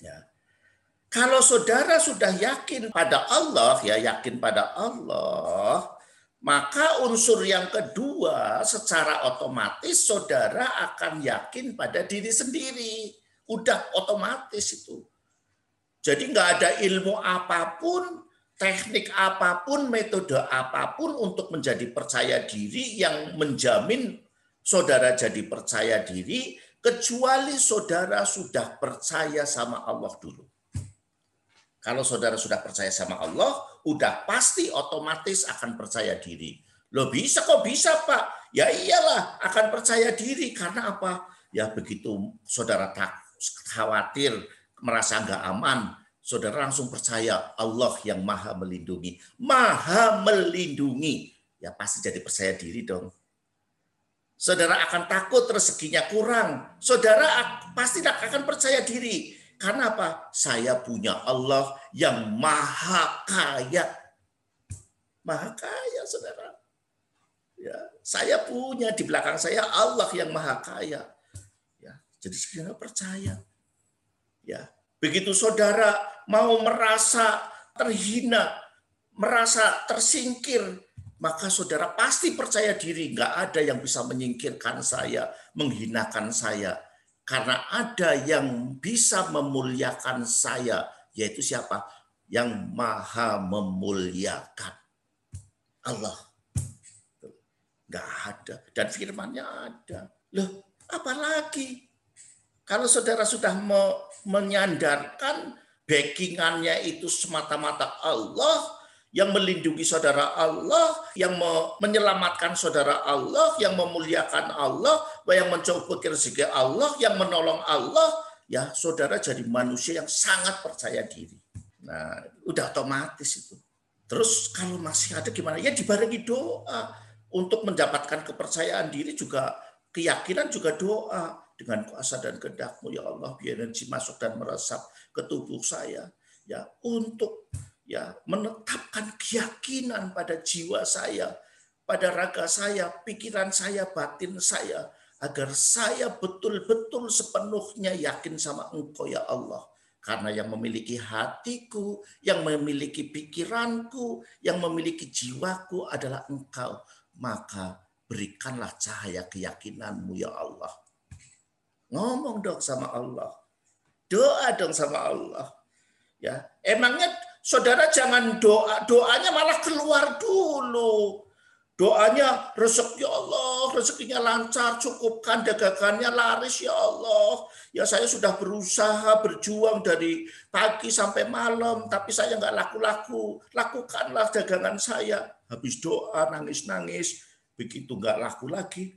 Ya. Kalau saudara sudah yakin pada Allah, ya yakin pada Allah, maka unsur yang kedua secara otomatis saudara akan yakin pada diri sendiri. Udah otomatis itu. Jadi nggak ada ilmu apa pun, teknik apa pun, metode apa pun untuk menjadi percaya diri yang menjamin saudara jadi percaya diri, kecuali saudara sudah percaya sama Allah dulu. Kalau saudara sudah percaya sama Allah, udah pasti otomatis akan percaya diri. Lo bisa kok bisa Pak? Ya iyalah akan percaya diri karena apa? Ya begitu saudara tak khawatir merasa nggak aman, saudara langsung percaya Allah yang maha melindungi. Maha melindungi. Ya pasti jadi percaya diri dong. Saudara akan takut rezekinya kurang. Saudara pasti akan percaya diri karena apa? Saya punya Allah yang maha kaya. Maha kaya, saudara. Ya, saya punya di belakang saya Allah yang maha kaya. Ya, jadi saudara percaya. Ya, begitu saudara mau merasa terhina, merasa tersingkir, maka saudara pasti percaya diri. Nggak ada yang bisa menyingkirkan saya, menghinakan saya karena ada yang bisa memuliakan saya, yaitu siapa? Yang maha memuliakan. Allah. Gak ada. Dan firmannya ada. Loh, apalagi? Kalau saudara sudah menyandarkan backingannya itu semata-mata Allah, yang melindungi saudara Allah, yang menyelamatkan saudara Allah, yang memuliakan Allah, yang mencoba rezeki Allah, yang menolong Allah, ya saudara jadi manusia yang sangat percaya diri. Nah, udah otomatis itu. Terus kalau masih ada gimana? Ya dibarengi doa untuk mendapatkan kepercayaan diri juga keyakinan juga doa dengan kuasa dan kehendakmu ya Allah biar energi masuk dan meresap ke tubuh saya ya untuk ya menetapkan keyakinan pada jiwa saya, pada raga saya, pikiran saya, batin saya, agar saya betul-betul sepenuhnya yakin sama Engkau ya Allah. Karena yang memiliki hatiku, yang memiliki pikiranku, yang memiliki jiwaku adalah Engkau. Maka berikanlah cahaya keyakinanmu ya Allah. Ngomong dong sama Allah. Doa dong sama Allah. Ya, emangnya Saudara jangan doa, doanya malah keluar dulu. Doanya rezeki ya Allah, rezekinya lancar, cukupkan dagangannya laris ya Allah. Ya saya sudah berusaha berjuang dari pagi sampai malam, tapi saya nggak laku-laku. Lakukanlah dagangan saya. Habis doa nangis-nangis, begitu nggak laku lagi.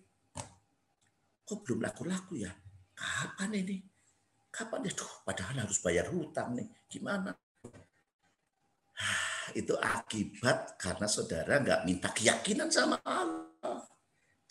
Kok belum laku-laku ya? Kapan ini? Kapan ya? Duh, padahal harus bayar hutang nih. Gimana? itu akibat karena saudara nggak minta keyakinan sama Allah.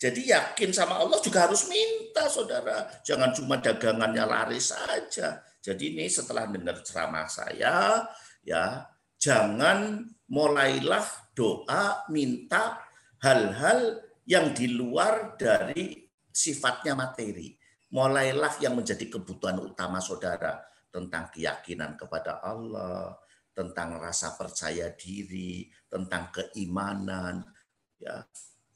Jadi yakin sama Allah juga harus minta saudara. Jangan cuma dagangannya laris saja. Jadi ini setelah dengar ceramah saya, ya jangan mulailah doa minta hal-hal yang di luar dari sifatnya materi. Mulailah yang menjadi kebutuhan utama saudara tentang keyakinan kepada Allah, tentang rasa percaya diri, tentang keimanan. Ya,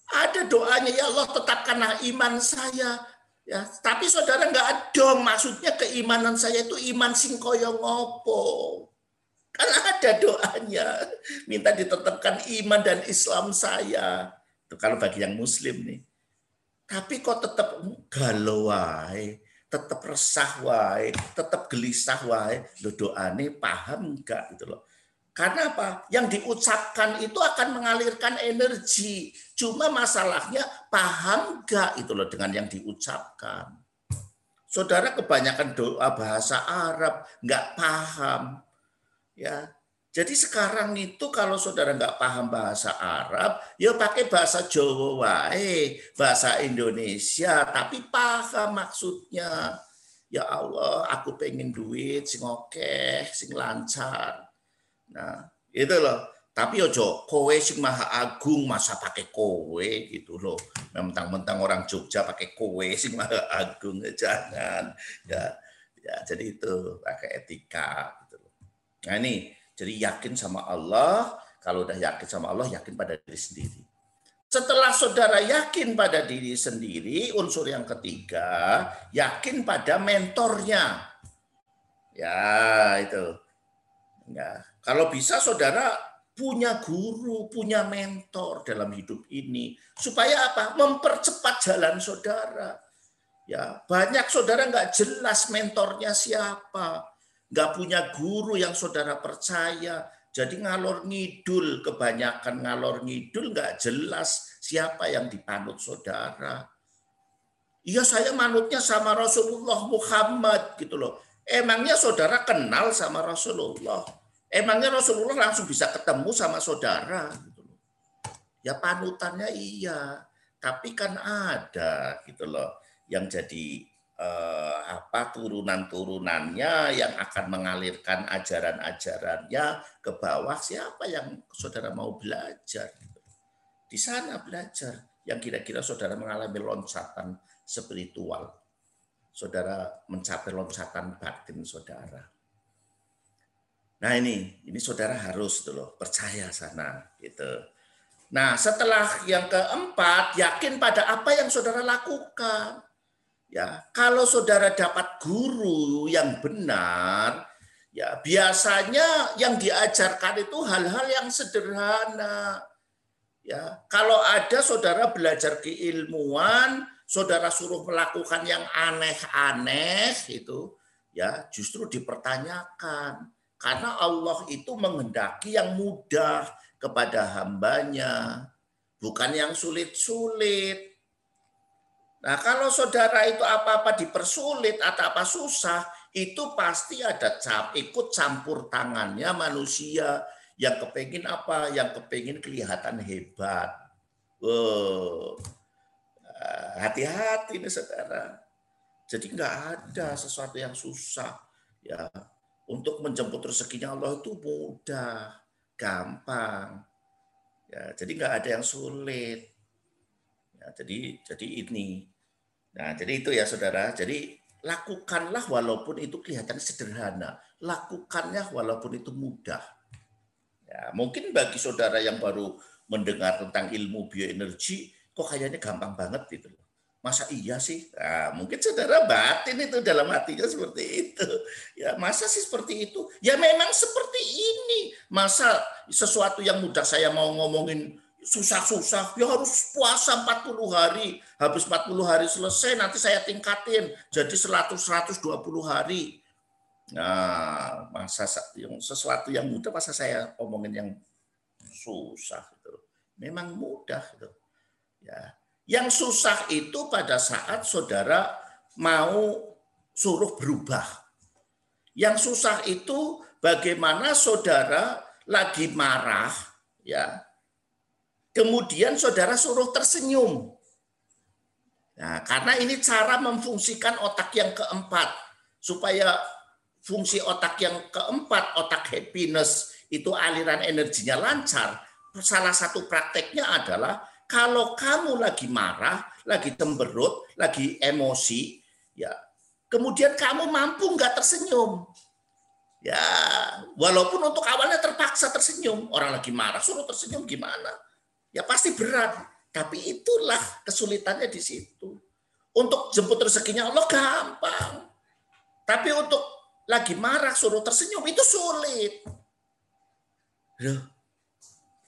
ada doanya ya Allah tetapkanlah iman saya. Ya, tapi saudara nggak dong maksudnya keimanan saya itu iman sing koyo ngopo. Kan ada doanya. Minta ditetapkan iman dan Islam saya. Itu kalau bagi yang muslim nih. Tapi kok tetap galau tetap resah wae, tetap gelisah wae, lo doane paham enggak gitu loh. Karena apa? Yang diucapkan itu akan mengalirkan energi. Cuma masalahnya paham enggak itu loh dengan yang diucapkan. Saudara kebanyakan doa bahasa Arab enggak paham. Ya, jadi sekarang itu kalau saudara nggak paham bahasa Arab, ya pakai bahasa Jawa wae, bahasa Indonesia, tapi paham maksudnya. Ya Allah, aku pengen duit sing oke, sing lancar. Nah, itu loh. Tapi ojo kowe sing maha agung masa pakai kowe gitu loh. Mentang-mentang orang Jogja pakai kowe sing maha agung jangan. Ya Ya, jadi itu pakai etika gitu Nah, ini jadi yakin sama Allah, kalau udah yakin sama Allah, yakin pada diri sendiri. Setelah saudara yakin pada diri sendiri, unsur yang ketiga, yakin pada mentornya. Ya, itu. Ya, kalau bisa saudara punya guru, punya mentor dalam hidup ini supaya apa? Mempercepat jalan saudara. Ya, banyak saudara nggak jelas mentornya siapa, nggak punya guru yang saudara percaya, jadi ngalor ngidul, kebanyakan ngalor ngidul nggak jelas siapa yang dipanut saudara. Iya saya manutnya sama Rasulullah Muhammad gitu loh. Emangnya saudara kenal sama Rasulullah? Emangnya Rasulullah langsung bisa ketemu sama saudara? Gitu loh. Ya panutannya iya, tapi kan ada gitu loh yang jadi eh, apa turunan-turunannya yang akan mengalirkan ajaran-ajarannya ke bawah. Siapa yang saudara mau belajar? Di sana belajar. Yang kira-kira saudara mengalami loncatan spiritual. Saudara mencapai loncatan batin saudara. Nah ini ini saudara harus tuh loh percaya sana gitu. Nah setelah yang keempat yakin pada apa yang saudara lakukan Ya, kalau saudara dapat guru yang benar, ya biasanya yang diajarkan itu hal-hal yang sederhana. Ya, kalau ada saudara belajar keilmuan, saudara suruh melakukan yang aneh-aneh itu, ya justru dipertanyakan. Karena Allah itu menghendaki yang mudah kepada hambanya, bukan yang sulit-sulit. Nah, kalau saudara itu apa-apa dipersulit atau apa susah, itu pasti ada cap, ikut campur tangannya manusia yang kepingin apa, yang kepingin kelihatan hebat. Wow. Hati-hati nih saudara. Jadi nggak ada sesuatu yang susah. Ya, untuk menjemput rezekinya Allah itu mudah, gampang. Ya, jadi nggak ada yang sulit. Ya, jadi jadi ini. Nah, jadi itu ya saudara. Jadi lakukanlah walaupun itu kelihatan sederhana. Lakukannya walaupun itu mudah. Ya, mungkin bagi saudara yang baru mendengar tentang ilmu bioenergi, kok kayaknya gampang banget gitu. Masa iya sih? Nah, mungkin saudara batin itu dalam hatinya seperti itu. Ya, masa sih seperti itu? Ya memang seperti ini. Masa sesuatu yang mudah saya mau ngomongin susah-susah, ya harus puasa 40 hari. Habis 40 hari selesai nanti saya tingkatin jadi 100 120 hari. Nah, masa yang sesuatu yang mudah masa saya omongin yang susah itu. Memang mudah itu. Ya. Yang susah itu pada saat saudara mau suruh berubah. Yang susah itu bagaimana saudara lagi marah ya Kemudian saudara suruh tersenyum. Nah, karena ini cara memfungsikan otak yang keempat. Supaya fungsi otak yang keempat, otak happiness, itu aliran energinya lancar. Salah satu prakteknya adalah kalau kamu lagi marah, lagi temberut, lagi emosi, ya kemudian kamu mampu nggak tersenyum. Ya, walaupun untuk awalnya terpaksa tersenyum, orang lagi marah suruh tersenyum gimana? Ya pasti berat. Tapi itulah kesulitannya di situ. Untuk jemput rezekinya Allah gampang. Tapi untuk lagi marah suruh tersenyum itu sulit. Loh,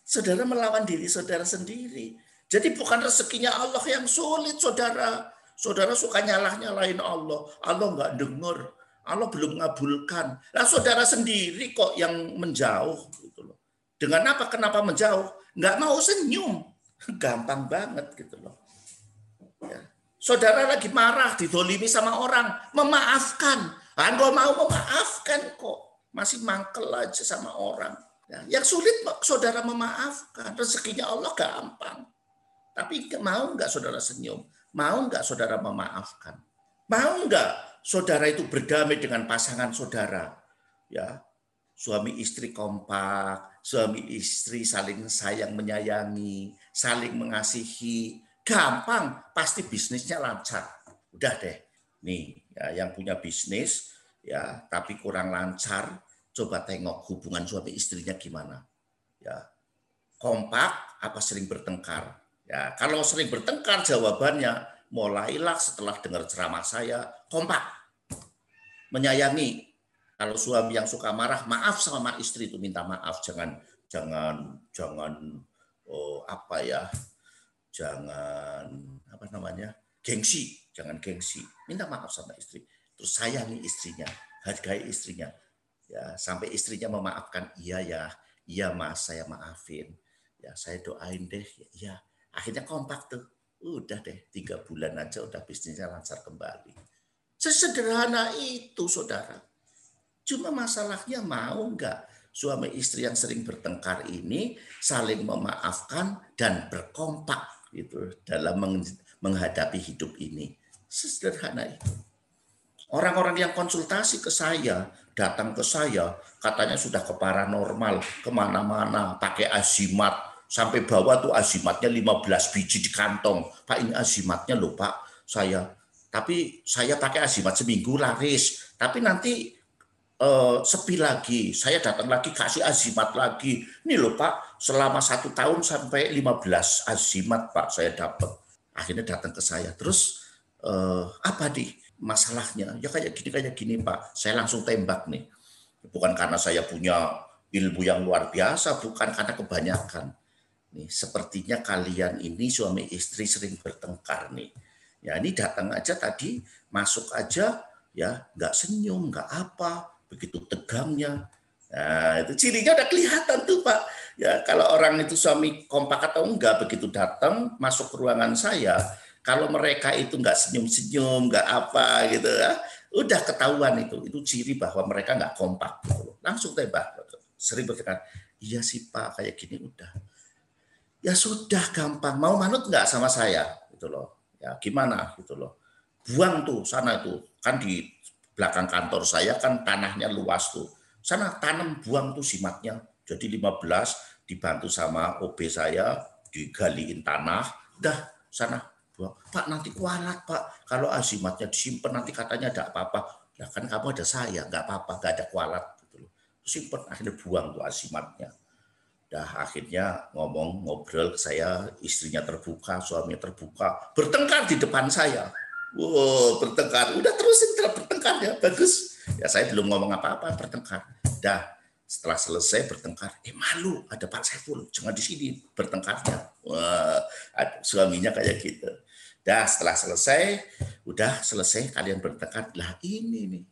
saudara melawan diri saudara sendiri. Jadi bukan rezekinya Allah yang sulit, saudara. Saudara suka nyalah-nyalahin Allah. Allah nggak dengar. Allah belum ngabulkan. Nah, saudara sendiri kok yang menjauh. Gitu loh. Dengan apa? Kenapa menjauh? Nggak mau senyum. Gampang banget gitu loh. Ya. Saudara lagi marah, didolimi sama orang, memaafkan. Anda mau memaafkan kok. Masih mangkel aja sama orang. Ya, yang sulit saudara memaafkan. Rezekinya Allah gampang. Tapi mau nggak saudara senyum? Mau nggak saudara memaafkan? Mau nggak saudara itu berdamai dengan pasangan saudara? Ya, suami istri kompak, suami istri saling sayang menyayangi, saling mengasihi, gampang, pasti bisnisnya lancar. Udah deh. Nih, ya, yang punya bisnis ya tapi kurang lancar, coba tengok hubungan suami istrinya gimana. Ya. Kompak apa sering bertengkar? Ya, kalau sering bertengkar jawabannya mulailah setelah dengar ceramah saya kompak. Menyayangi. Kalau suami yang suka marah, maaf sama istri itu minta maaf, jangan jangan jangan oh, apa ya? Jangan apa namanya? gengsi, jangan gengsi. Minta maaf sama istri. Terus sayangi istrinya, hargai istrinya. Ya, sampai istrinya memaafkan, iya ya, iya mas, saya maafin. Ya, saya doain deh, ya, iya. Akhirnya kompak tuh. Udah deh, tiga bulan aja udah bisnisnya lancar kembali. Sesederhana itu, saudara. Cuma masalahnya mau nggak suami istri yang sering bertengkar ini saling memaafkan dan berkompak gitu dalam menghadapi hidup ini. Sesederhana itu. Orang-orang yang konsultasi ke saya, datang ke saya, katanya sudah ke paranormal, ke mana-mana, pakai azimat, sampai bawah tuh azimatnya 15 biji di kantong. Pak ini azimatnya loh Pak, saya. Tapi saya pakai azimat seminggu laris. Tapi nanti uh, sepi lagi, saya datang lagi kasih azimat lagi. Ini loh Pak, selama satu tahun sampai 15 azimat Pak saya dapat. Akhirnya datang ke saya. Terus uh, apa nih? masalahnya ya kayak gini kayak gini Pak saya langsung tembak nih bukan karena saya punya ilmu yang luar biasa bukan karena kebanyakan nih sepertinya kalian ini suami istri sering bertengkar nih ya ini datang aja tadi masuk aja ya nggak senyum nggak apa begitu tegangnya Nah, itu cirinya udah kelihatan tuh Pak. Ya, kalau orang itu suami kompak atau enggak begitu datang masuk ke ruangan saya, kalau mereka itu nggak senyum-senyum, nggak apa gitu ya, udah ketahuan itu. Itu ciri bahwa mereka nggak kompak. Gitu. Langsung tembak. Sering berkata, iya sih Pak, kayak gini udah. Ya sudah gampang. Mau manut nggak sama saya? Gitu loh. Ya gimana gitu loh. Buang tuh sana itu. Kan di belakang kantor saya kan tanahnya luas tuh. Sana tanam buang tuh simatnya. Jadi 15 dibantu sama OB saya digaliin tanah. Udah sana Pak nanti kualat Pak, kalau azimatnya disimpan nanti katanya ada apa-apa. Ya kan kamu ada saya, nggak apa-apa, nggak ada kualat. Gitu loh. Simpan, akhirnya buang tuh azimatnya. Dah akhirnya ngomong ngobrol saya, istrinya terbuka, suaminya terbuka, bertengkar di depan saya. Wow, bertengkar. Udah terusin terus bertengkar ya, bagus. Ya saya belum ngomong apa-apa, bertengkar. Dah setelah selesai bertengkar, eh malu ada Pak Saiful, jangan di sini bertengkarnya. Wah, suaminya kayak gitu. Dah setelah selesai, udah selesai kalian bertekad lah ini nih.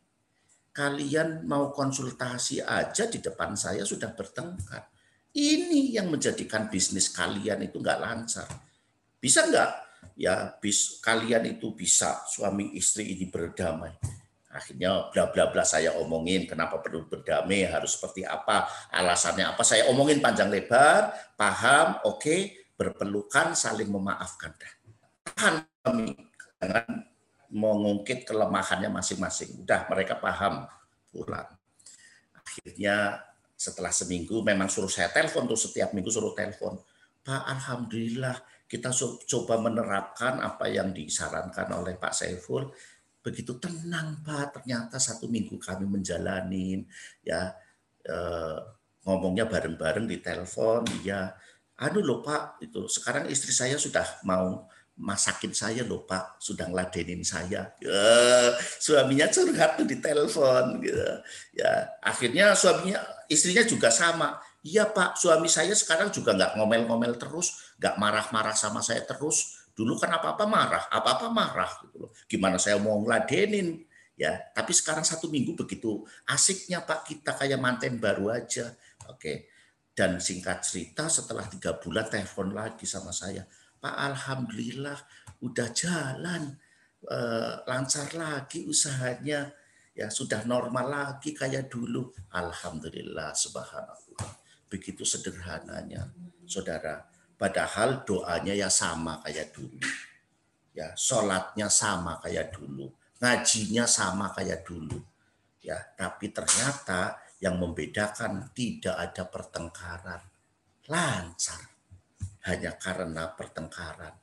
Kalian mau konsultasi aja di depan saya sudah bertengkar. Ini yang menjadikan bisnis kalian itu nggak lancar. Bisa nggak? Ya, bis kalian itu bisa suami istri ini berdamai. Akhirnya bla bla bla saya omongin kenapa perlu berdamai, harus seperti apa, alasannya apa. Saya omongin panjang lebar, paham, oke, okay, berpelukan, saling memaafkan. Tahan kami dengan mengungkit kelemahannya masing-masing. Udah mereka paham pulang. Akhirnya setelah seminggu memang suruh saya telepon tuh setiap minggu suruh telepon. Pak Alhamdulillah kita coba menerapkan apa yang disarankan oleh Pak Saiful. Begitu tenang Pak, ternyata satu minggu kami menjalanin ya eh, ngomongnya bareng-bareng di telepon. Ya, anu loh Pak itu sekarang istri saya sudah mau masakin saya loh Pak, sudah ngeladenin saya. Ya, suaminya curhat di telepon gitu. Ya, akhirnya suaminya istrinya juga sama. Iya Pak, suami saya sekarang juga nggak ngomel-ngomel terus, nggak marah-marah sama saya terus. Dulu kan apa-apa marah, apa-apa marah gitu loh. Gimana saya mau ngeladenin ya, tapi sekarang satu minggu begitu asiknya Pak kita kayak manten baru aja. Oke. Dan singkat cerita setelah tiga bulan telepon lagi sama saya Pak Alhamdulillah udah jalan eh, lancar lagi usahanya ya sudah normal lagi kayak dulu Alhamdulillah subhanallah begitu sederhananya saudara padahal doanya ya sama kayak dulu. Ya sholatnya sama kayak dulu. Ngajinya sama kayak dulu. Ya tapi ternyata yang membedakan tidak ada pertengkaran. Lancar. Hanya karena pertengkaran.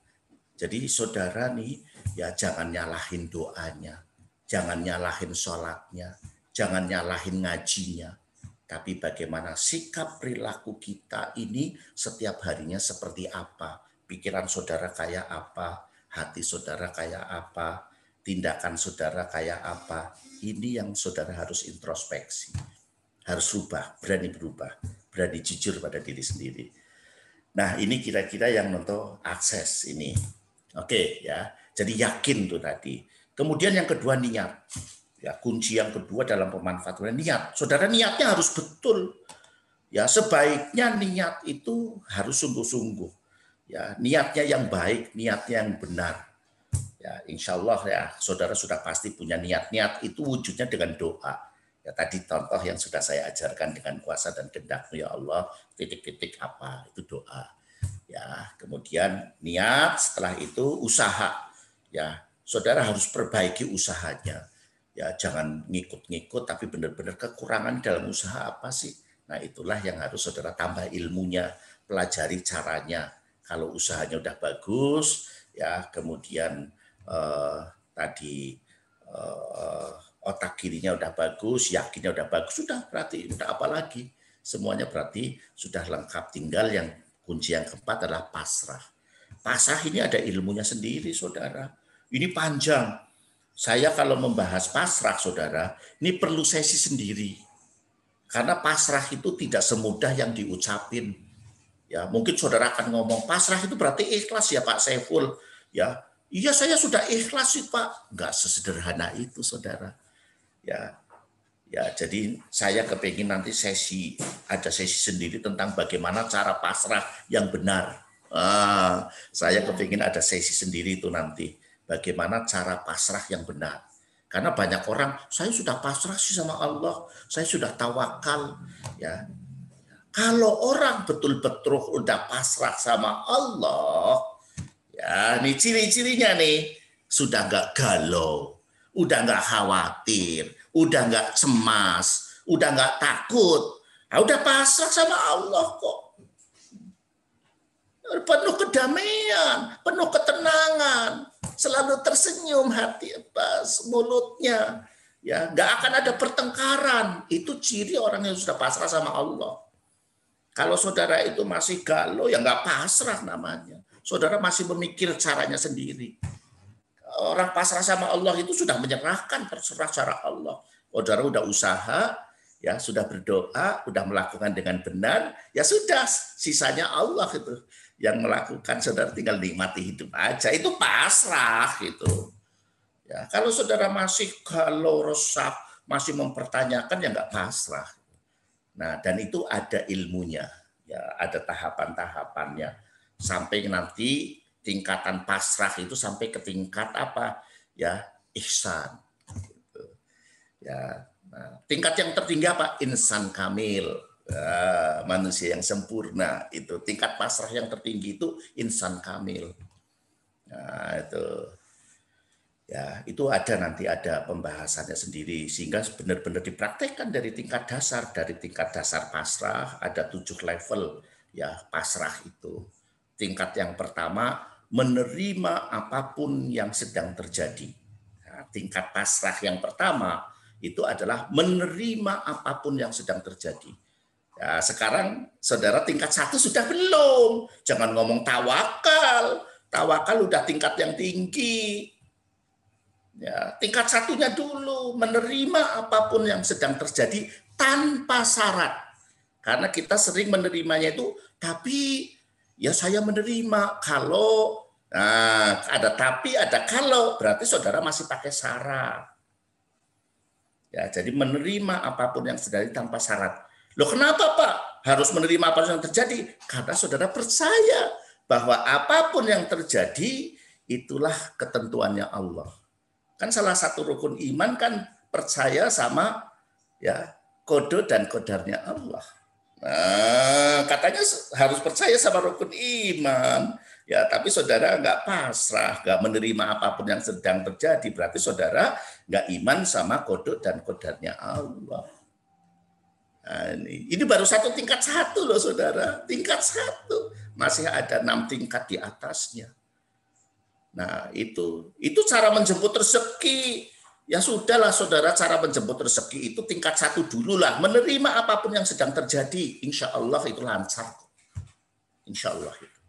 Jadi saudara nih ya jangan nyalahin doanya, jangan nyalahin sholatnya, jangan nyalahin ngajinya, tapi bagaimana sikap perilaku kita ini setiap harinya seperti apa. Pikiran saudara kayak apa, hati saudara kayak apa, tindakan saudara kayak apa. Ini yang saudara harus introspeksi. Harus rubah, berani berubah, berani jujur pada diri sendiri. Nah, ini kira-kira yang untuk akses ini. Oke, ya. Jadi yakin tuh tadi. Kemudian yang kedua niat. Ya, kunci yang kedua dalam pemanfaatan niat. Saudara niatnya harus betul. Ya, sebaiknya niat itu harus sungguh-sungguh. Ya, niatnya yang baik, niatnya yang benar. Ya, insya Allah ya, saudara sudah pasti punya niat-niat itu wujudnya dengan doa. Ya, tadi contoh yang sudah saya ajarkan dengan kuasa dan kehendak ya Allah, titik-titik apa itu doa. Ya, kemudian niat, setelah itu usaha. Ya, saudara harus perbaiki usahanya ya jangan ngikut-ngikut tapi benar-benar kekurangan dalam usaha apa sih? Nah itulah yang harus saudara tambah ilmunya pelajari caranya. Kalau usahanya udah bagus ya kemudian eh, tadi eh, otak kirinya udah bagus yakinnya udah bagus sudah berarti udah apa lagi? Semuanya berarti sudah lengkap. Tinggal yang kunci yang keempat adalah pasrah. Pasrah ini ada ilmunya sendiri saudara. Ini panjang saya kalau membahas pasrah, saudara, ini perlu sesi sendiri. Karena pasrah itu tidak semudah yang diucapin. Ya, mungkin saudara akan ngomong pasrah itu berarti ikhlas ya Pak Saiful. Ya, iya saya sudah ikhlas sih Pak. Enggak sesederhana itu, saudara. Ya, ya jadi saya kepingin nanti sesi ada sesi sendiri tentang bagaimana cara pasrah yang benar. Ah, saya kepingin ada sesi sendiri itu nanti bagaimana cara pasrah yang benar. Karena banyak orang, saya sudah pasrah sih sama Allah, saya sudah tawakal. Ya, kalau orang betul-betul udah pasrah sama Allah, ya, ini ciri-cirinya nih. Sudah nggak galau, udah nggak khawatir, udah nggak cemas, udah nggak takut, nah, udah pasrah sama Allah kok. Penuh kedamaian, penuh ketenangan selalu tersenyum hati pas mulutnya. Ya nggak akan ada pertengkaran. Itu ciri orang yang sudah pasrah sama Allah. Kalau saudara itu masih galau ya nggak pasrah namanya. Saudara masih memikir caranya sendiri. Orang pasrah sama Allah itu sudah menyerahkan terserah cara Allah. Saudara udah usaha ya sudah berdoa sudah melakukan dengan benar ya sudah sisanya Allah itu yang melakukan saudara tinggal nikmati hidup aja. Itu pasrah gitu. Ya kalau saudara masih kalau resah masih mempertanyakan ya nggak pasrah. Nah dan itu ada ilmunya. Ya ada tahapan-tahapannya. Sampai nanti tingkatan pasrah itu sampai ke tingkat apa? Ya ihsan. Gitu. ya nah, tingkat yang tertinggi apa? Insan kamil Ah, manusia yang sempurna. Itu tingkat pasrah yang tertinggi itu insan kamil. Nah itu. Ya itu ada nanti ada pembahasannya sendiri. Sehingga benar-benar dipraktekkan dari tingkat dasar. Dari tingkat dasar pasrah ada tujuh level ya pasrah itu. Tingkat yang pertama menerima apa pun yang sedang terjadi. Nah, tingkat pasrah yang pertama itu adalah menerima apa pun yang sedang terjadi Ya, sekarang saudara tingkat satu sudah belum. Jangan ngomong tawakal. Tawakal udah tingkat yang tinggi. Ya, tingkat satunya dulu menerima apa pun yang sedang terjadi tanpa syarat. Karena kita sering menerimanya itu, tapi ya saya menerima kalau nah, ada tapi ada kalau berarti saudara masih pakai syarat. Ya, jadi menerima apa pun yang sedang tanpa syarat. Loh kenapa Pak harus menerima apa yang terjadi? Karena saudara percaya bahwa apa pun yang terjadi itulah ketentuannya Allah. Kan salah satu rukun iman kan percaya sama ya kode dan kodarnya Allah. Nah, katanya harus percaya sama rukun iman. Ya, tapi saudara nggak pasrah, nggak menerima apa pun yang sedang terjadi. Berarti saudara nggak iman sama kode dan kodarnya Allah. Ini, ini baru satu tingkat satu loh saudara, tingkat satu masih ada enam tingkat di atasnya. Nah itu itu cara menjemput rezeki Ya sudahlah saudara cara menjemput rezeki itu tingkat satu dulu lah. Menerima apa pun yang sedang terjadi. Insya Allah itu lancar. Insya Allah itu.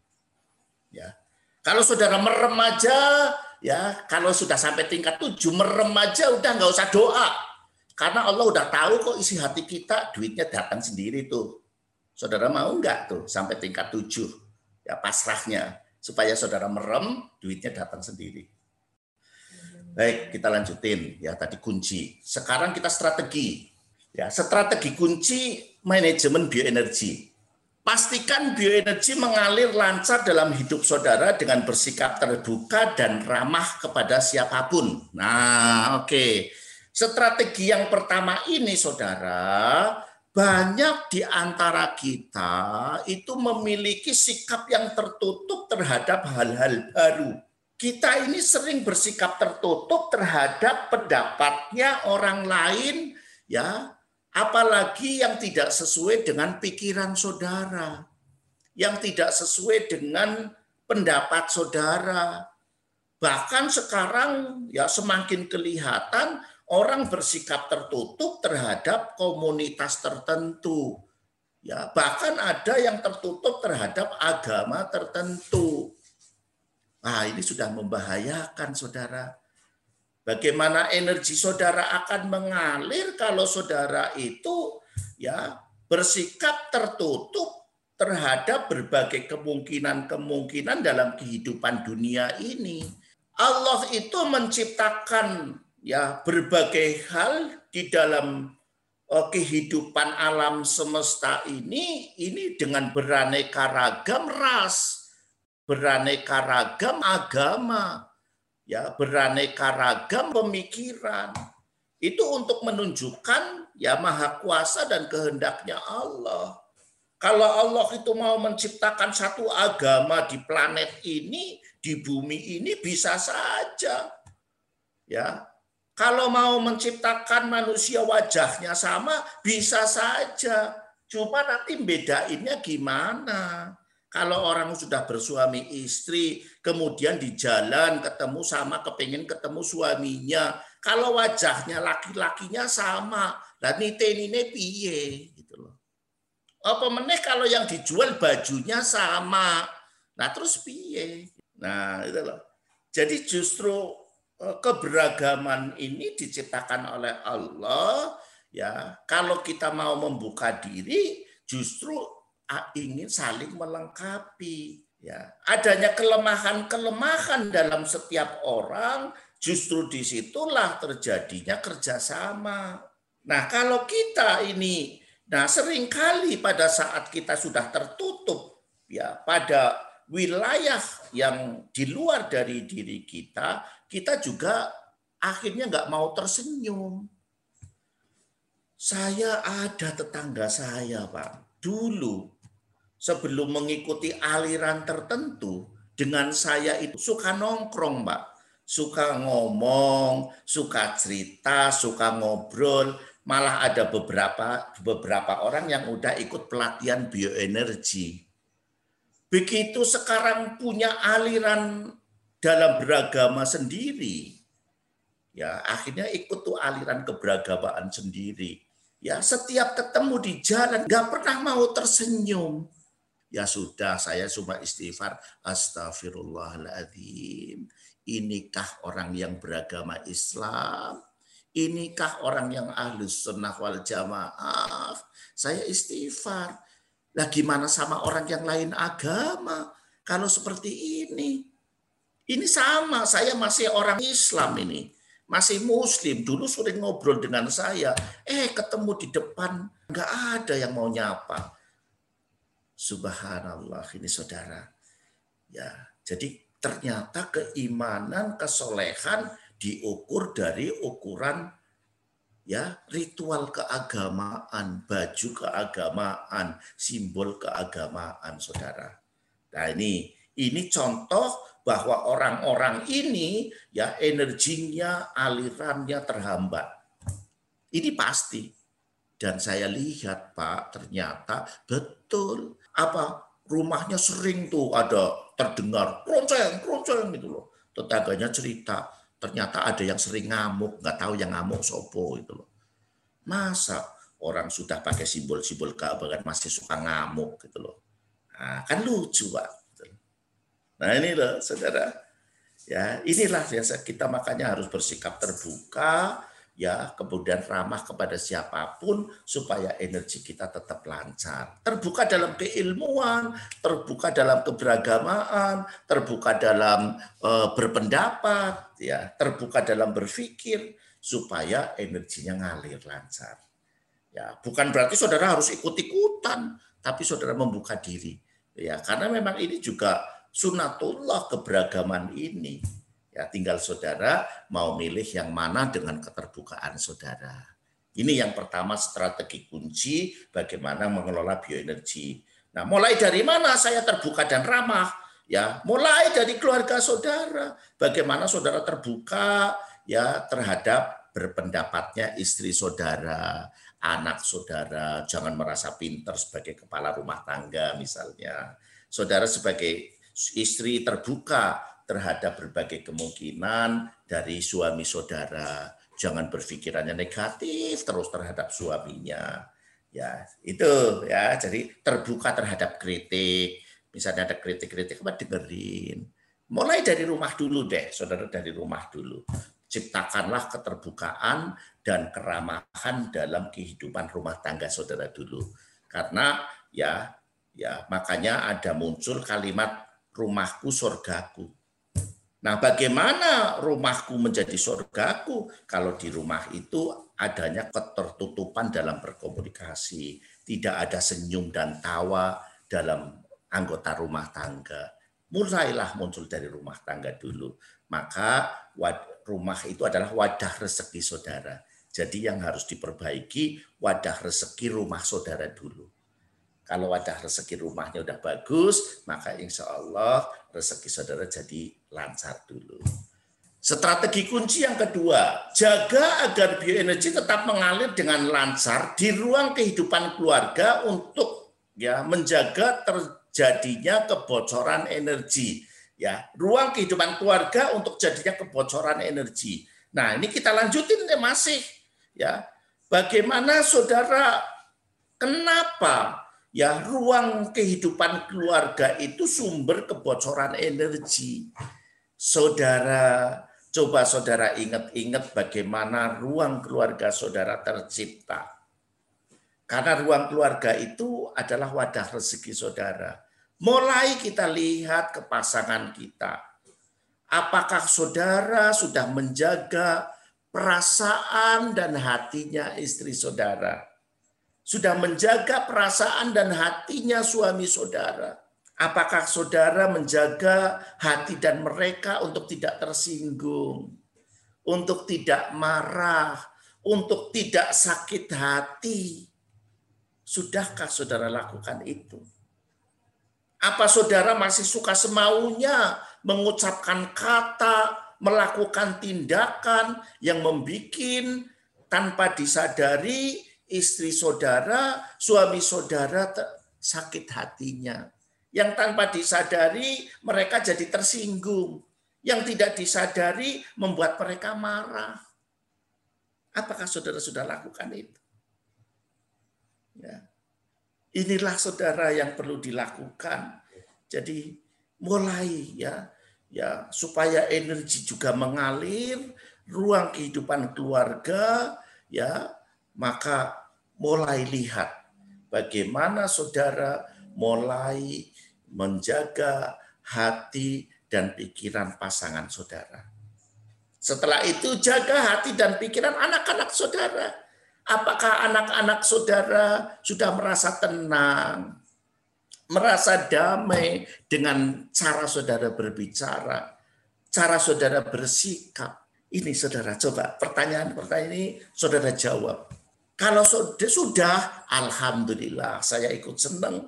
Ya. Kalau saudara merem aja, ya kalau sudah sampai tingkat tujuh merem aja udah nggak usah doa. Karena Allah udah tahu kok isi hati kita, duitnya datang sendiri tuh. Saudara mau nggak tuh sampai tingkat tujuh? Ya pasrahnya. Supaya saudara merem, duitnya datang sendiri. Baik, kita lanjutin ya tadi kunci. Sekarang kita strategi. Ya, strategi kunci manajemen bioenergi. Pastikan bioenergi mengalir lancar dalam hidup saudara dengan bersikap terbuka dan ramah kepada siapa pun. Nah, oke. Okay. Strategi yang pertama ini saudara, banyak di antara kita itu memiliki sikap yang tertutup terhadap hal-hal baru. Kita ini sering bersikap tertutup terhadap pendapatnya orang lain ya. Apalagi yang tidak sesuai dengan pikiran saudara yang tidak sesuai dengan pendapat saudara. Bahkan sekarang ya semakin kelihatan orang bersikap tertutup terhadap komunitas tertentu ya bahkan ada yang tertutup terhadap agama tertentu Nah, ini sudah membahayakan saudara. Bagaimana energi saudara akan mengalir kalau saudara itu ya bersikap tertutup terhadap berbagai kemungkinan-kemungkinan dalam kehidupan dunia ini. Allah itu menciptakan ya berbagai hal di dalam uh, kehidupan alam semesta ini ini dengan beraneka ragam ras beraneka ragam agama, ya beraneka ragam pemikiran. Itu untuk menunjukkan ya maha kuasa dan kehendaknya Allah. Kalau Allah itu mau menciptakan satu agama di planet ini, di bumi ini bisa saja. Ya. Kalau mau menciptakan manusia wajahnya sama, bisa saja. Cuma nanti bedainnya gimana? Kalau orang sudah bersuami istri, kemudian di jalan ketemu sama, kepingin ketemu suaminya. Kalau wajahnya laki-lakinya sama, lah nite nine piye gitu loh. Apa meneh kalau yang dijual bajunya sama, nah terus piye? Nah itu loh. Jadi justru keberagaman ini diciptakan oleh Allah ya. Kalau kita mau membuka diri, justru ingin saling melengkapi. Ya, adanya kelemahan-kelemahan dalam setiap orang, justru di situlah terjadinya kerjasama. Nah, kalau kita ini, nah sering kali pada saat kita sudah tertutup, ya pada wilayah yang di luar dari diri kita, kita juga akhirnya nggak mau tersenyum. Saya ada tetangga saya, Pak. Dulu sebelum mengikuti aliran tertentu, dengan saya itu suka nongkrong, Mbak. Suka ngomong, suka cerita, suka ngobrol, malah ada beberapa beberapa orang yang udah ikut pelatihan bioenergi. Begitu sekarang punya aliran dalam beragama sendiri, ya akhirnya ikut tuh aliran keberagamaan sendiri. Ya setiap ketemu di jalan nggak pernah mau tersenyum, Ya sudah, saya cuma istighfar. Astagfirullahaladzim. Inikah orang yang beragama Islam? Inikah orang yang ahlus sunnah wal jamaah? Saya istighfar. Lah gimana sama orang yang lain agama? Kalau seperti ini. Ini sama, saya masih orang Islam ini. Masih muslim. Dulu sering ngobrol dengan saya. Eh ketemu di depan. Nggak ada yang mau nyapa Subhanallah ini saudara. Ya, jadi ternyata keimanan, kesolehan diukur dari ukuran ya ritual keagamaan, baju keagamaan, simbol keagamaan, saudara. Nah ini ini contoh bahwa orang-orang ini ya energinya, alirannya terhambat. Ini pasti. Dan saya lihat Pak, ternyata betul apa rumahnya sering tuh ada terdengar keronceng, keronceng gitu loh. Tetangganya cerita, ternyata ada yang sering ngamuk, nggak tahu yang ngamuk sopo itu loh. Masa orang sudah pakai simbol-simbol keagamaan masih suka ngamuk gitu loh. Nah, kan lucu pak. Nah ini loh saudara. Ya inilah biasa kita makanya harus bersikap terbuka, ya kemudian ramah kepada siapa pun supaya energi kita tetap lancar. Terbuka dalam keilmuan, terbuka dalam keberagamaan, terbuka dalam e, berpendapat, ya, terbuka dalam berpikir supaya energinya ngalir lancar. Ya, bukan berarti saudara harus ikut-ikutan, tapi saudara membuka diri. Ya, karena memang ini juga sunatullah keberagaman ini Ya, tinggal saudara mau milih yang mana dengan keterbukaan saudara. Ini yang pertama strategi kunci bagaimana mengelola bioenergi. Nah, mulai dari mana saya terbuka dan ramah? Ya, mulai dari keluarga saudara. Bagaimana saudara terbuka ya terhadap berpendapatnya istri saudara, anak saudara, jangan merasa pintar sebagai kepala rumah tangga misalnya. Saudara sebagai istri terbuka terhadap berbagai kemungkinan dari suami saudara. Jangan berpikirannya negatif terus terhadap suaminya. Ya, itu ya. Jadi terbuka terhadap kritik. Misalnya ada kritik-kritik apa dengerin. Mulai dari rumah dulu deh, saudara dari rumah dulu. Ciptakanlah keterbukaan dan keramahan dalam kehidupan rumah tangga saudara dulu. Karena ya ya makanya ada muncul kalimat rumahku surgaku Nah, bagaimana rumahku menjadi surgaku kalau di rumah itu adanya ketertutupan dalam berkomunikasi, tidak ada senyum dan tawa dalam anggota rumah tangga. Mulailah muncul dari rumah tangga dulu. Maka rumah itu adalah wadah rezeki saudara. Jadi yang harus diperbaiki wadah rezeki rumah saudara dulu. Kalau wadah rezeki rumahnya udah bagus, maka insya Allah rezeki saudara jadi lancar dulu. Strategi kunci yang kedua, jaga agar bioenergi tetap mengalir dengan lancar di ruang kehidupan keluarga untuk ya menjaga terjadinya kebocoran energi. Ya, ruang kehidupan keluarga untuk jadinya kebocoran energi. Nah, ini kita lanjutin ya masih ya. Bagaimana saudara kenapa ya ruang kehidupan keluarga itu sumber kebocoran energi. Saudara, coba saudara ingat-ingat bagaimana ruang keluarga saudara tercipta. Karena ruang keluarga itu adalah wadah rezeki saudara. Mulai kita lihat ke pasangan kita. Apakah saudara sudah menjaga perasaan dan hatinya istri saudara? Sudah menjaga perasaan dan hatinya suami saudara. Apakah saudara menjaga hati dan mereka untuk tidak tersinggung, untuk tidak marah, untuk tidak sakit hati? Sudahkah saudara lakukan itu? Apa saudara masih suka semaunya mengucapkan kata, melakukan tindakan yang membuat tanpa disadari istri saudara, suami saudara sakit hatinya. Yang tanpa disadari mereka jadi tersinggung. Yang tidak disadari membuat mereka marah. Apakah saudara sudah lakukan itu? Ya. Inilah saudara yang perlu dilakukan. Jadi mulai ya ya supaya energi juga mengalir, ruang kehidupan keluarga ya maka mulai lihat bagaimana saudara mulai menjaga hati dan pikiran pasangan saudara. Setelah itu jaga hati dan pikiran anak-anak saudara. Apakah anak-anak saudara sudah merasa tenang, merasa damai dengan cara saudara berbicara, cara saudara bersikap? Ini saudara coba pertanyaan-pertanyaan ini saudara jawab. Kalau sudah, alhamdulillah saya ikut senang.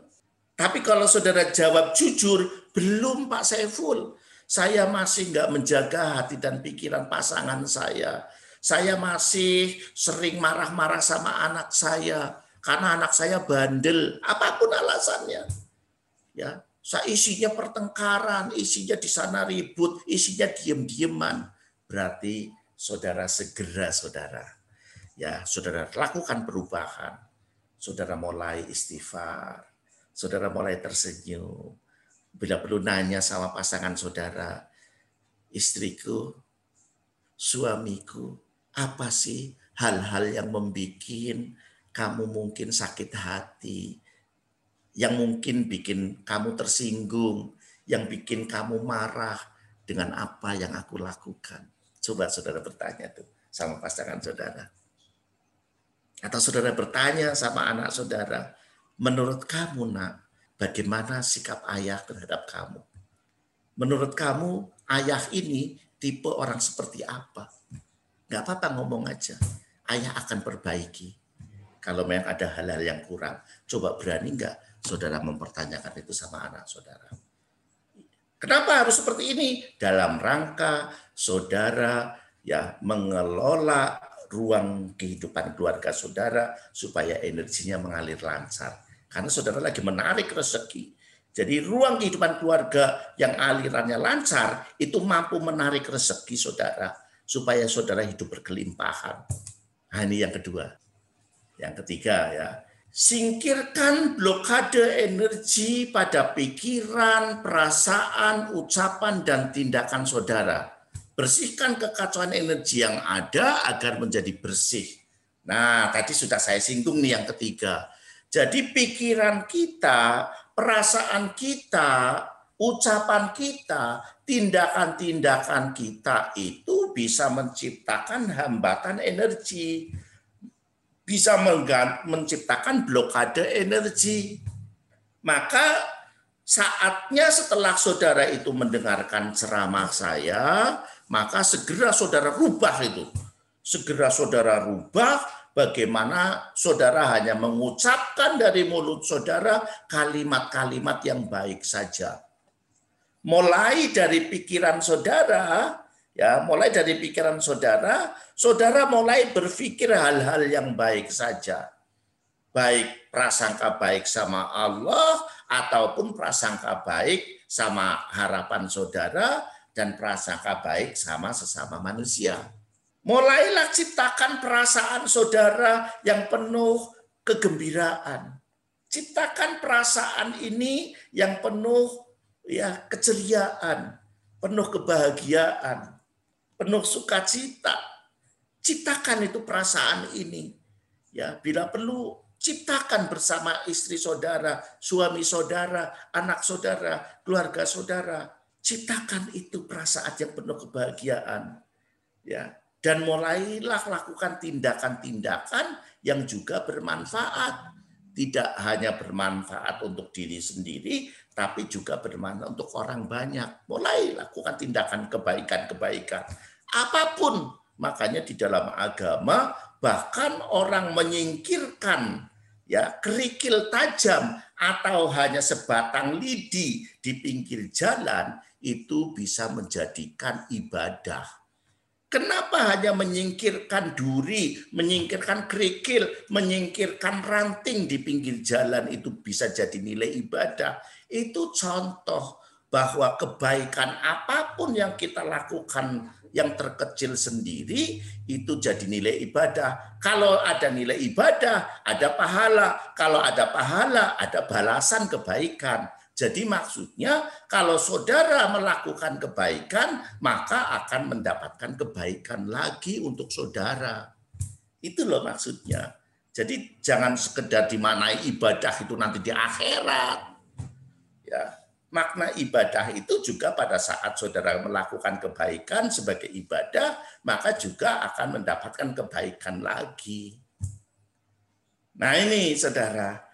Tapi kalau saudara jawab jujur, belum Pak Saiful. Saya masih nggak menjaga hati dan pikiran pasangan saya. Saya masih sering marah-marah sama anak saya karena anak saya bandel, apa pun alasannya. Ya, saya isinya pertengkaran, isinya di sana ribut, isinya diem-dieman. berarti saudara segera saudara. Ya, saudara lakukan perubahan. Saudara mulai istighfar. Saudara mulai tersenyum. Bila perlu nanya sama pasangan saudara, istriku, suamiku, apa sih hal-hal yang membuat kamu mungkin sakit hati, yang mungkin bikin kamu tersinggung, yang bikin kamu marah dengan apa yang aku lakukan. Coba saudara bertanya tuh sama pasangan saudara. Atau saudara bertanya sama anak saudara, menurut kamu nak, bagaimana sikap ayah terhadap kamu? Menurut kamu ayah ini tipe orang seperti apa? Gak apa-apa ngomong aja. Ayah akan perbaiki. Kalau memang ada hal-hal yang kurang, coba berani nggak saudara mempertanyakan itu sama anak saudara. Kenapa harus seperti ini? Dalam rangka saudara ya mengelola ruang kehidupan keluarga saudara supaya energinya mengalir lancar. Karena saudara lagi menarik rezeki. Jadi ruang kehidupan keluarga yang alirannya lancar itu mampu menarik rezeki saudara supaya saudara hidup berkelimpahan. Nah, ini yang kedua. Yang ketiga ya, singkirkan blokade energi pada pikiran, perasaan, ucapan dan tindakan saudara. Bersihkan kekacauan energi yang ada agar menjadi bersih. Nah, tadi sudah saya singgung nih yang ketiga. Jadi pikiran kita, perasaan kita, ucapan kita, tindakan-tindakan kita itu bisa menciptakan hambatan energi, bisa menciptakan blokade energi. Maka saatnya setelah saudara itu mendengarkan ceramah saya, maka segera saudara rubah itu. Segera saudara rubah bagaimana saudara hanya mengucapkan dari mulut saudara kalimat-kalimat yang baik saja mulai dari pikiran saudara, ya, mulai dari pikiran saudara, saudara mulai berpikir hal-hal yang baik saja. Baik prasangka baik sama Allah ataupun prasangka baik sama harapan saudara dan prasangka baik sama sesama manusia. Mulailah ciptakan perasaan saudara yang penuh kegembiraan. Ciptakan perasaan ini yang penuh ya keceriaan, penuh kebahagiaan, penuh sukacita. Ciptakan itu perasaan ini. Ya, bila perlu ciptakan bersama istri saudara, suami saudara, anak saudara, keluarga saudara. Ciptakan itu perasaan yang penuh kebahagiaan. Ya, dan mulailah lakukan tindakan-tindakan yang juga bermanfaat. Tidak hanya bermanfaat untuk diri sendiri, tapi juga bermanfaat untuk orang banyak. Mulai lakukan tindakan kebaikan-kebaikan. Apa pun, makanya di dalam agama bahkan orang menyingkirkan ya kerikil tajam atau hanya sebatang lidi di pinggir jalan itu bisa menjadikan ibadah. Kenapa hanya menyingkirkan duri, menyingkirkan kerikil, menyingkirkan ranting di pinggir jalan itu bisa jadi nilai ibadah? Itu contoh bahwa kebaikan apa pun yang kita lakukan yang terkecil sendiri itu jadi nilai ibadah. Kalau ada nilai ibadah, ada pahala. Kalau ada pahala, ada balasan kebaikan. Jadi maksudnya kalau saudara melakukan kebaikan, maka akan mendapatkan kebaikan lagi untuk saudara. Itu loh maksudnya. Jadi jangan sekedar dimanai ibadah itu nanti di akhirat. Ya, makna ibadah itu juga pada saat saudara melakukan kebaikan sebagai ibadah, maka juga akan mendapatkan kebaikan lagi. Nah ini saudara,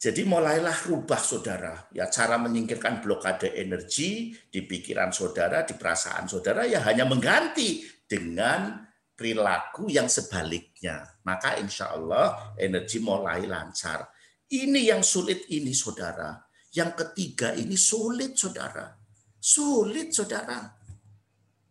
jadi mulailah rubah saudara, ya cara menyingkirkan blokade energi di pikiran saudara, di perasaan saudara ya hanya mengganti dengan perilaku yang sebaliknya. Maka insya Allah energi mulai lancar. Ini yang sulit ini saudara. Yang ketiga ini sulit saudara. Sulit saudara.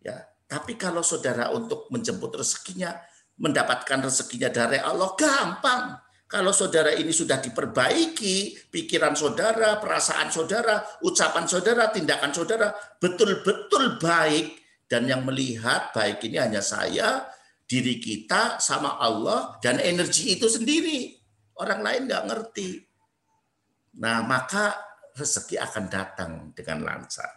Ya, tapi kalau saudara untuk menjemput rezekinya, mendapatkan rezekinya dari Allah gampang kalau saudara ini sudah diperbaiki, pikiran saudara, perasaan saudara, ucapan saudara, tindakan saudara betul-betul baik Dan yang melihat baik ini hanya saya, diri kita sama Allah dan energi itu sendiri. Orang lain nggak ngerti. Nah, maka rezeki akan datang dengan lancar.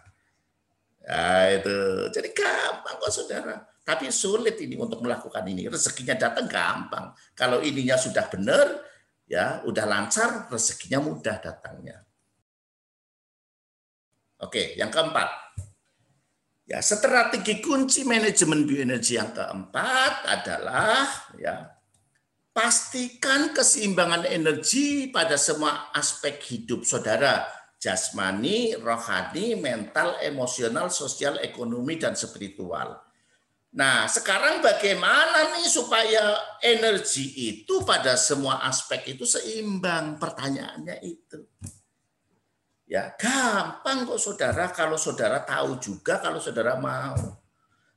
Ya, itu. Jadi gampang kok saudara. Tapi sulit ini untuk melakukan ini. Rezekinya datang gampang. Kalau ininya sudah benar, ya udah lancar, rezekinya mudah datangnya. Oke, yang keempat. Ya, strategi kunci manajemen bioenergi yang keempat adalah ya pastikan keseimbangan energi pada semua aspek hidup saudara, jasmani, rohani, mental, emosional, sosial, ekonomi dan spiritual. Nah, sekarang bagaimana nih supaya energi itu pada semua aspek itu seimbang? Pertanyaannya itu. Ya, gampang kok saudara kalau saudara tahu juga kalau saudara mau.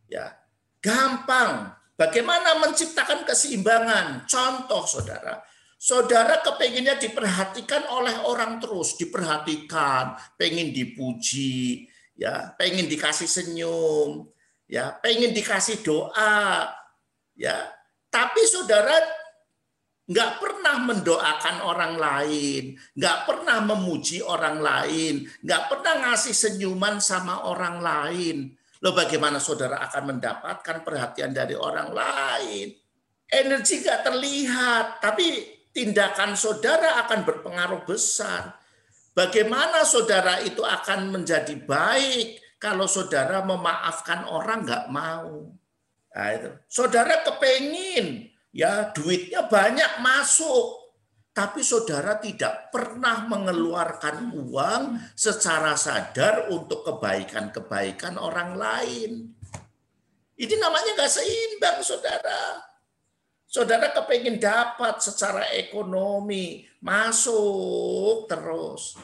Ya, gampang. Bagaimana menciptakan keseimbangan? Contoh saudara, saudara kepenginnya diperhatikan oleh orang terus, diperhatikan, pengen dipuji, ya, pengen dikasih senyum, ya, pengen dikasih doa, ya. Tapi saudara nggak pernah mendoakan orang lain, nggak pernah memuji orang lain, nggak pernah ngasih senyuman sama orang lain. Loh bagaimana saudara akan mendapatkan perhatian dari orang lain? Energi nggak terlihat, tapi tindakan saudara akan berpengaruh besar. Bagaimana saudara itu akan menjadi baik kalau saudara memaafkan orang nggak mau? Nah, itu. Saudara kepengin ya duitnya banyak masuk tapi saudara tidak pernah mengeluarkan uang secara sadar untuk kebaikan-kebaikan orang lain. Ini namanya nggak seimbang, saudara. Saudara kepingin dapat secara ekonomi, masuk terus.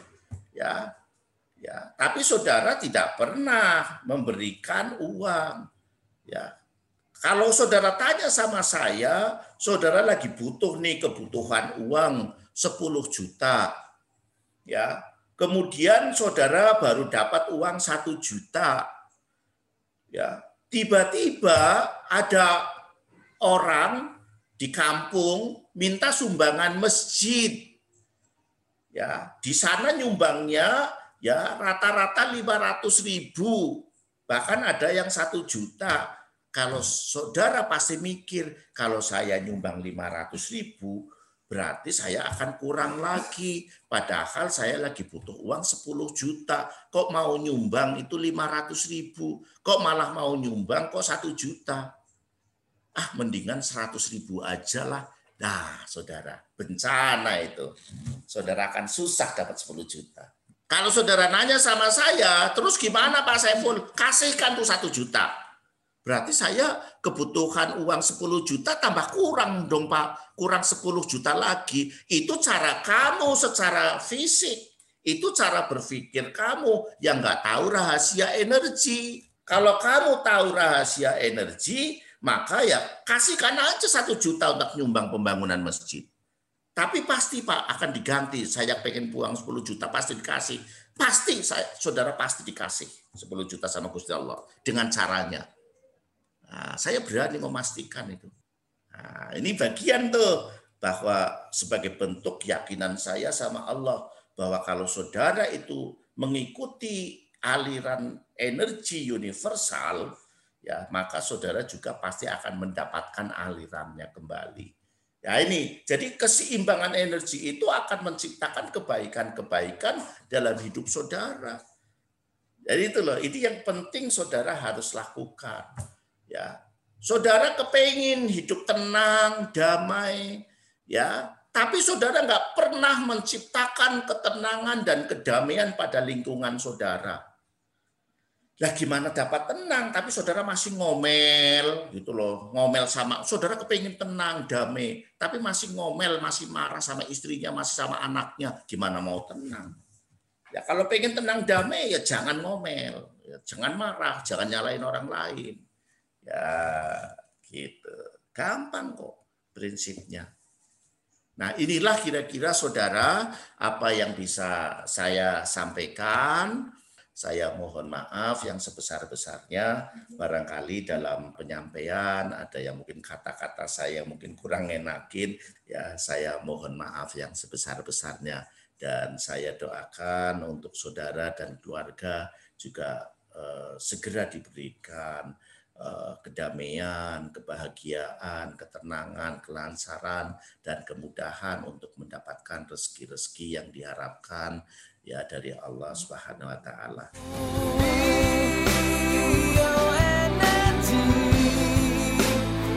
Ya, ya. Tapi saudara tidak pernah memberikan uang. Ya, kalau saudara tanya sama saya, saudara lagi butuh nih kebutuhan uang 10 juta. Ya. Kemudian saudara baru dapat uang 1 juta. Ya. Tiba-tiba ada orang di kampung minta sumbangan masjid. Ya, di sana nyumbangnya ya rata-rata 500 ribu, bahkan ada yang satu juta kalau saudara pasti mikir, kalau saya nyumbang 500 ribu, berarti saya akan kurang lagi. Padahal saya lagi butuh uang 10 juta. Kok mau nyumbang itu 500 ribu? Kok malah mau nyumbang kok 1 juta? Ah, mendingan 100 ribu aja lah. Nah, saudara, bencana itu. Saudara akan susah dapat 10 juta. Kalau saudara nanya sama saya, terus gimana Pak Saiful? Kasihkan tuh 1 juta Berarti saya kebutuhan uang 10 juta tambah kurang dong Pak. Kurang 10 juta lagi. Itu cara kamu secara fisik. Itu cara berpikir kamu yang nggak tahu rahasia energi. Kalau kamu tahu rahasia energi, maka ya kasihkan aja satu juta untuk nyumbang pembangunan masjid. Tapi pasti Pak akan diganti. Saya pengen buang 10 juta, pasti dikasih. Pasti saya, saudara pasti dikasih 10 juta sama Gusti Allah dengan caranya Nah, saya berani memastikan itu. Nah, ini bagian tuh bahwa sebagai bentuk keyakinan saya sama Allah bahwa kalau saudara itu mengikuti aliran energi universal, ya maka saudara juga pasti akan mendapatkan alirannya kembali. Ya ini, jadi keseimbangan energi itu akan menciptakan kebaikan-kebaikan dalam hidup saudara. Jadi itu loh, ini yang penting saudara harus lakukan. Ya, saudara kepingin hidup tenang, damai, ya, tapi saudara nggak pernah menciptakan ketenangan dan kedamaian pada lingkungan saudara. Lah gimana dapat tenang, tapi saudara masih ngomel gitu loh, ngomel sama saudara kepingin tenang, damai, tapi masih ngomel, masih marah sama istrinya, masih sama anaknya, gimana mau tenang? Ya kalau pengen tenang damai ya jangan ngomel, ya, jangan marah, jangan nyalain orang lain. Ya, gitu. Gampang kok prinsipnya. Nah, inilah kira-kira saudara apa yang bisa saya sampaikan. Saya mohon maaf yang sebesar-besarnya. Barangkali dalam penyampaian ada yang mungkin kata-kata saya mungkin kurang enakin. Ya saya mohon maaf yang sebesar-besarnya. Dan saya doakan untuk saudara dan keluarga juga eh, segera diberikan eh, kedamaian, kebahagiaan, ketenangan, kelancaran dan kemudahan untuk mendapatkan rezeki-rezeki yang diharapkan ya dari Allah Subhanahu wa taala.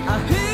I hear